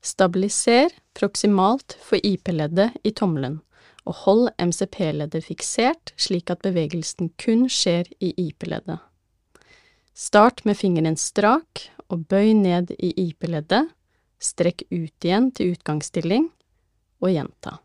Stabiliser proksimalt for IP-leddet i tommelen, og hold MCP-leddet fiksert slik at bevegelsen kun skjer i IP-leddet. Start med fingeren strak og bøy ned i IP-leddet, strekk ut igjen til utgangsstilling, og gjenta.